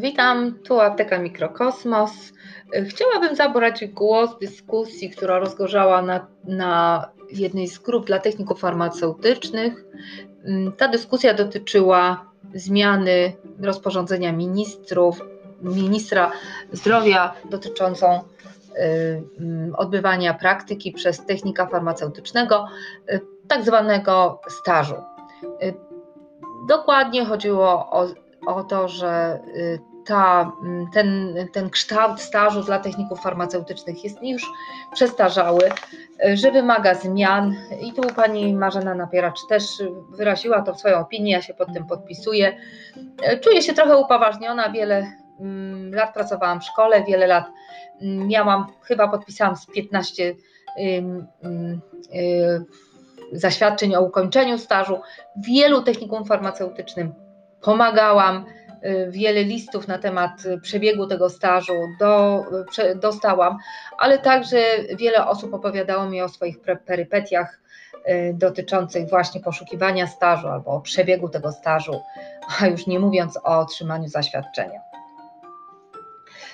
Witam, tu Apteka Mikrokosmos. Chciałabym zabrać głos w dyskusji, która rozgorzała na, na jednej z grup dla techników farmaceutycznych. Ta dyskusja dotyczyła zmiany rozporządzenia ministrów, ministra zdrowia dotyczącą y, odbywania praktyki przez technika farmaceutycznego, y, tak zwanego stażu. Y, dokładnie chodziło o o to, że ta, mm, ten, ten kształt stażu dla techników farmaceutycznych jest już przestarzały, y, że wymaga zmian. I tu pani Marzena Napieracz też wyraziła to w swoją opinię, ja się pod tym podpisuję. Y, czuję się trochę upoważniona, wiele mm, lat pracowałam w szkole, wiele lat mm, miałam, chyba podpisałam z 15 zaświadczeń o ukończeniu stażu. Wielu technikum farmaceutycznym pomagałam. Y, wiele listów na temat przebiegu tego stażu do, dostałam, ale także wiele osób opowiadało mi o swoich perypetiach y, dotyczących właśnie poszukiwania stażu albo przebiegu tego stażu, a już nie mówiąc o otrzymaniu zaświadczenia.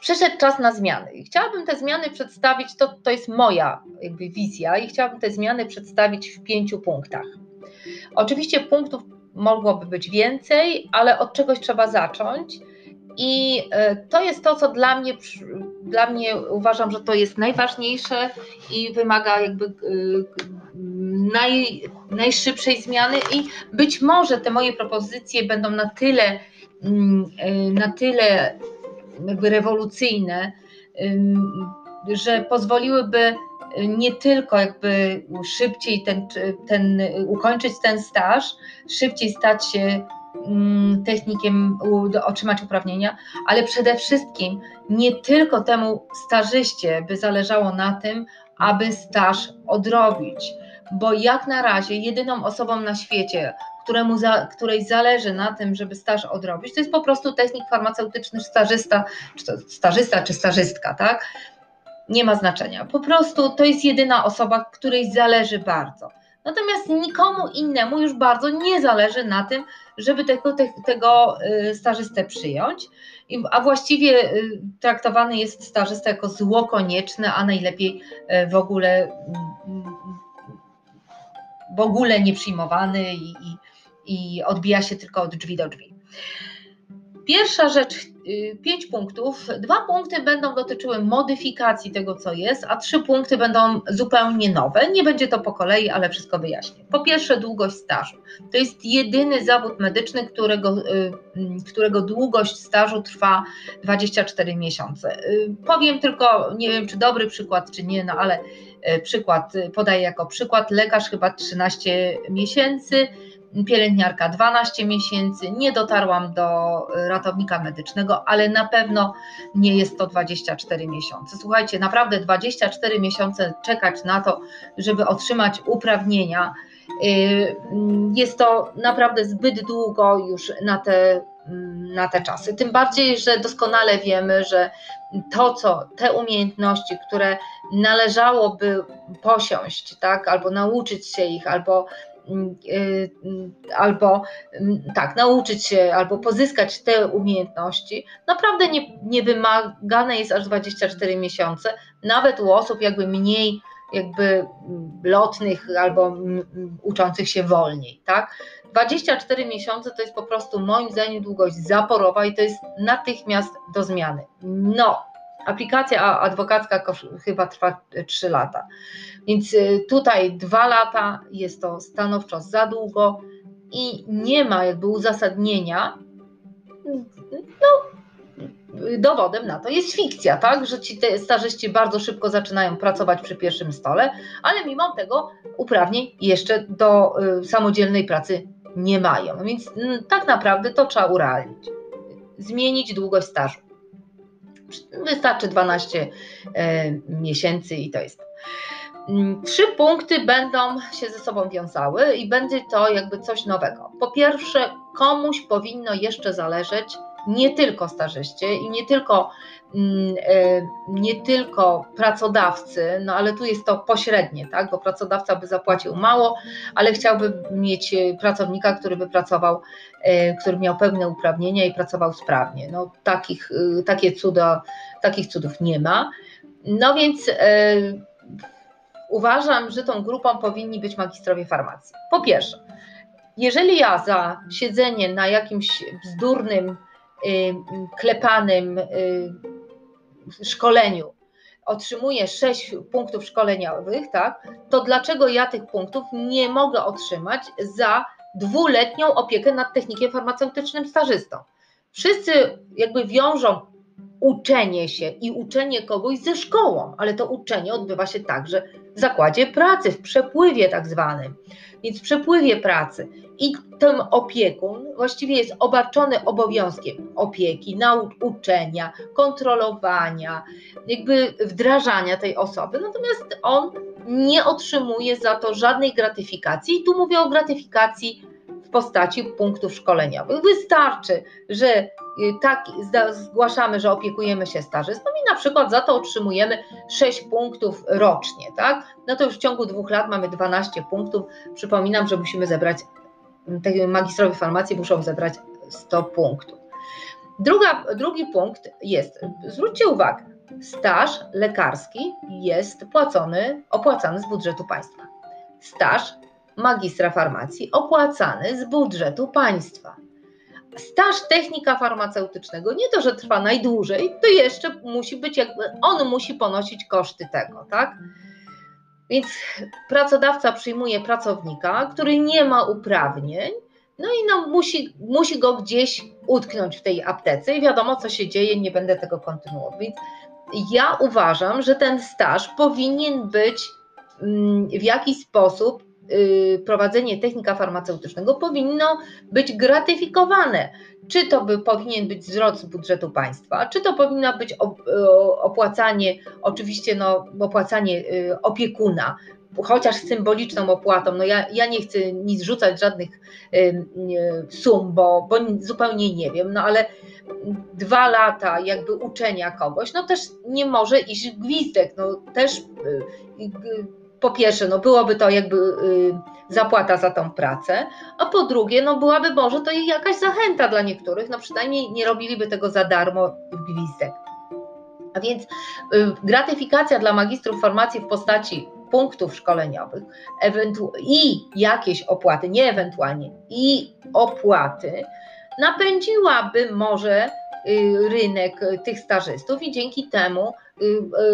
Przyszedł czas na zmiany i chciałabym te zmiany przedstawić, to, to jest moja jakby wizja i chciałabym te zmiany przedstawić w pięciu punktach. Oczywiście punktów mogłoby być więcej, ale od czegoś trzeba zacząć. I e, to jest to, co dla mnie, dla mnie uważam, że to jest najważniejsze i wymaga jakby e, naj, najszybszej zmiany. I być może te moje propozycje będą na tyle, mm, e, na tyle jakby rewolucyjne, że pozwoliłyby nie tylko jakby szybciej ten, ten, ukończyć ten staż, szybciej stać się mm, technikiem, otrzymać uprawnienia, ale przede wszystkim nie tylko temu stażyście by zależało na tym, aby staż odrobić, bo jak na razie jedyną osobą na świecie, któremu za, której zależy na tym, żeby staż odrobić, to jest po prostu technik farmaceutyczny, stażysta, czy stażysta, czy stażystka, tak? Nie ma znaczenia. Po prostu to jest jedyna osoba, której zależy bardzo. Natomiast nikomu innemu już bardzo nie zależy na tym, żeby tego, te, tego y, stażystę przyjąć, a właściwie y, traktowany jest stażysta jako zło konieczne, a najlepiej y, w ogóle w ogóle nie przyjmowany i, i, i odbija się tylko od drzwi do drzwi. Pierwsza rzecz, y, pięć punktów. Dwa punkty będą dotyczyły modyfikacji tego, co jest, a trzy punkty będą zupełnie nowe. Nie będzie to po kolei, ale wszystko wyjaśnię. Po pierwsze, długość stażu. To jest jedyny zawód medyczny, którego, y, mm, którego długość stażu trwa 24 miesiące. Y, powiem tylko, nie wiem, czy dobry przykład, czy nie, no ale przykład podaję jako przykład. Lekarz chyba 13 miesięcy pielęgniarka 12 miesięcy, nie dotarłam do ratownika medycznego, ale na pewno nie jest to 24 miesiące. Słuchajcie, naprawdę 24 miesiące czekać na to, żeby otrzymać uprawnienia, y, jest to naprawdę zbyt długo już na te, na te czasy. Tym bardziej, że doskonale wiemy, że to, co te umiejętności, które należałoby posiąść, tak, albo nauczyć się ich, albo albo tak, nauczyć się, albo pozyskać te umiejętności, naprawdę nie, nie wymagane jest aż 24 miesiące, nawet u osób jakby mniej jakby lotnych albo uczących się wolniej, tak? 24 miesiące to jest po prostu moim zdaniem długość zaporowa i to jest natychmiast do zmiany. No, Aplikacja adwokacka chyba trwa 3 lata. Więc y, tutaj 2 lata jest to stanowczo za długo i nie ma jakby uzasadnienia. No, dowodem na to jest fikcja, tak? Że ci te starzyści bardzo szybko zaczynają pracować przy pierwszym stole, ale mimo tego uprawnień jeszcze do y, samodzielnej pracy nie mają. Więc tak naprawdę to trzeba urealnić. Zmienić długość stażu. Wystarczy 12 e, miesięcy i to jest. Mm, trzy punkty będą się ze sobą wiązały i będzie to jakby coś nowego. Po pierwsze, komuś powinno jeszcze zależeć nie tylko stażyście i nie tylko, mm, e, nie tylko pracodawcy, no ale tu jest to pośrednie, tak, bo pracodawca by zapłacił mało, ale chciałby mieć pracownika, który by pracował, e, który miał pełne uprawnienia i pracował sprawnie. No takich, takie cuda, takich cudów nie ma. No więc uważam, że tą grupą powinni być magistrowie farmacji. Po pierwsze, jeżeli ja za siedzenie na jakimś bzdurnym, klepanym y, szkoleniu otrzymuję 6 punktów szkoleniowych, tak, to dlaczego ja tych punktów nie mogę otrzymać za dwuletnią opiekę nad technikiem farmaceutycznym stażystą? Wszyscy jakby wiążą uczenie się i uczenie kogoś ze szkołą, ale to uczenie odbywa się także w zakładzie pracy, w przepływie tak zwanym. Więc w przepływie pracy i ten opiekun właściwie jest obarczony obowiązkiem opieki, nauczenia, kontrolowania, jakby wdrażania tej osoby, natomiast on nie otrzymuje za to żadnej gratyfikacji. I tu mówię o gratyfikacji w postaci punktów szkoleniowych. Wystarczy, że y, tak zgłaszamy, że opiekujemy się stażystą i na przykład za to otrzymujemy 6 punktów rocznie, tak? No to już w ciągu dwóch lat mamy 12 punktów. Przypominam, że musimy zebrać, magistrowie farmacji muszą zebrać 100 punktów. Druga, drugi punkt jest, zwróćcie uwagę, staż lekarski jest płacony, opłacany z budżetu państwa. Staż magistra farmacji opłacany z budżetu państwa. Staż technika farmaceutycznego nie to, że trwa najdłużej, to jeszcze musi być jakby, on musi ponosić koszty tego, tak? Więc pracodawca przyjmuje pracownika, który nie ma uprawnień, no i no musi, musi go gdzieś utknąć w tej aptece i wiadomo, co się dzieje, nie będę tego kontynuować. Więc ja uważam, że ten staż powinien być mm, w jakiś sposób prowadzenie technika farmaceutycznego powinno być gratyfikowane. Czy to by powinien być wzrost budżetu państwa, czy to powinno być y, opłacanie, oczywiście no, opłacanie y, opiekuna, chociaż symboliczną opłatą. No ja, ja nie chcę nic rzucać żadnych sum, bo, bo zupełnie nie wiem, no ale dwa lata jakby uczenia kogoś, no też nie może iść gwizdek, no też po pierwsze, no byłoby to jakby y, zapłata za tą pracę, a po drugie, no byłaby może to jakaś zachęta dla niektórych, no przynajmniej nie robiliby tego za darmo w gwizdek. A więc y, gratyfikacja dla magistrów farmacji w postaci punktów szkoleniowych i jakieś opłaty, nie ewentualnie, i opłaty napędziłaby może y, rynek tych stażystów i dzięki temu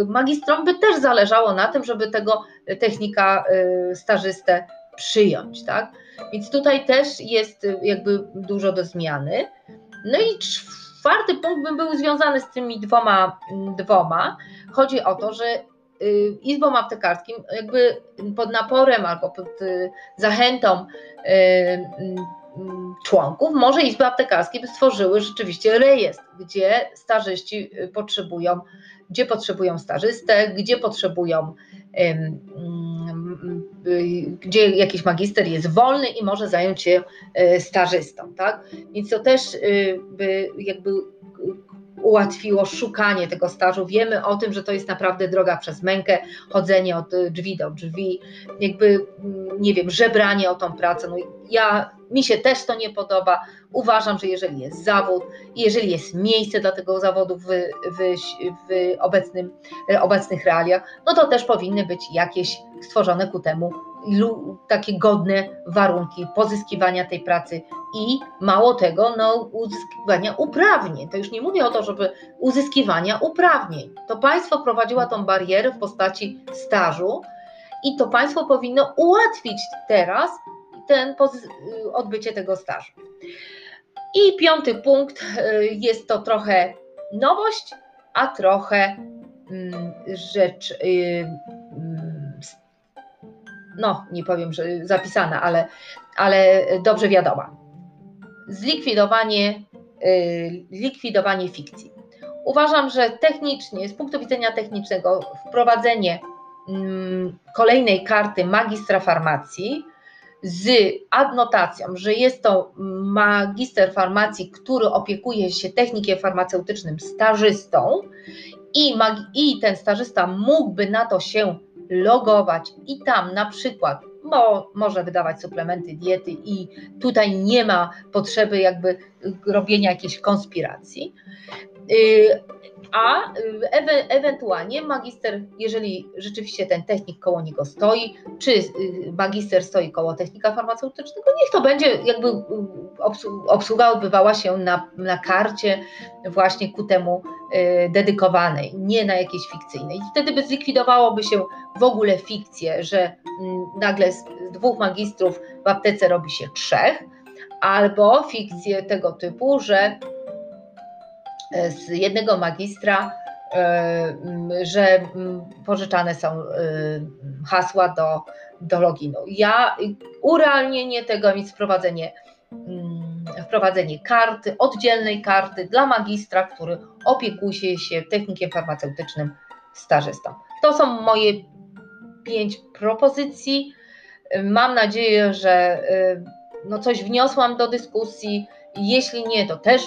magistrom by też zależało na tym, żeby tego technika y, stażystę przyjąć, tak? Więc tutaj też jest jakby dużo do zmiany. No i czwarty punkt by był związany z tymi dwoma, dwoma. Chodzi o to, że izbom aptekarskim jakby pod naporem albo pod zachętą członków może izby aptekarskie by stworzyły rzeczywiście rejestr, gdzie stażyści potrzebują gdzie potrzebują stażystę, gdzie potrzebują, gdzie jakiś magister jest wolny i może zająć się e, stażystą, tak? Więc to też y, by jakby ułatwiło szukanie tego stażu. Wiemy o tym, że to jest naprawdę droga przez mękę, chodzenie od drzwi do drzwi, jakby, nie wiem, żebranie o tą pracę. No ja, mi się też to nie podoba. Uważam, że jeżeli jest zawód, jeżeli jest miejsce dla tego zawodu w, w, w obecnym, obecnych realiach, no to też powinny być jakieś stworzone ku temu takie godne warunki pozyskiwania tej pracy i mało tego, no, uzyskiwania uprawnień. To już nie mówię o to, żeby uzyskiwania uprawnień. To państwo prowadziło tą barierę w postaci stażu i to państwo powinno ułatwić teraz ten odbycie tego stażu. I piąty punkt y, jest to trochę nowość, a trochę mm, rzecz y, no nie powiem, że zapisana, ale, ale dobrze wiadoma. Zlikwidowanie, yy, likwidowanie fikcji. Uważam, że technicznie, z punktu widzenia technicznego, wprowadzenie yy, kolejnej karty magistra farmacji z adnotacją, że jest to magister farmacji, który opiekuje się technikiem farmaceutycznym stażystą i, i ten stażysta mógłby na to się logować i tam na przykład bo może wydawać suplementy diety i tutaj nie ma potrzeby jakby robienia jakiejś konspiracji. Y, a y, ewe, ewentualnie magister, jeżeli rzeczywiście ten technik koło niego stoi, czy y, magister stoi koło technika farmaceutycznego, niech to będzie jakby obsługa odbywała się na, na karcie właśnie ku temu dedykowanej, nie na jakiejś fikcyjnej. Wtedy by zlikwidowałoby się w ogóle fikcję, że mm, nagle z dwóch magistrów w aptece robi się trzech, albo fikcję tego typu, że z jednego magistra, e, że pożyczane są e, hasła do, do loginu. Ja urealnienie tego i wprowadzenie, wprowadzenie karty, oddzielnej karty dla magistra, który opiekuje się technikiem farmaceutycznym stażystą. To są moje pięć propozycji. Mam nadzieję, że no coś wniosłam do dyskusji. Jeśli nie, to też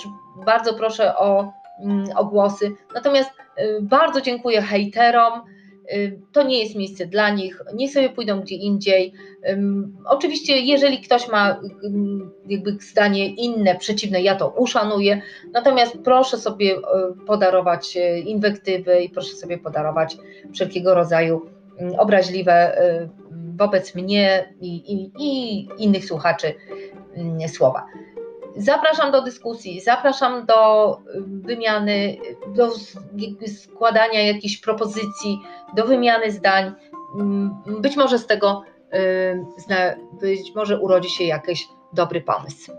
bardzo proszę o, mm, o głosy. Natomiast y, bardzo dziękuję hejterom. Y, to nie jest miejsce dla nich, niech sobie pójdą gdzie indziej. Oczywiście, jeżeli ktoś ma jakby zdanie inne, przeciwne, ja to uszanuję, natomiast proszę sobie podarować inwektywy i proszę sobie podarować wszelkiego rodzaju Mm, obraźliwe y, wobec mnie i, i, i innych słuchaczy mm, słowa. Zapraszam do dyskusji, zapraszam do y, wymiany, do składania jakichś propozycji, do wymiany zdań. Mm, być może z tego, y, być może urodzi się jakiś dobry pomysł.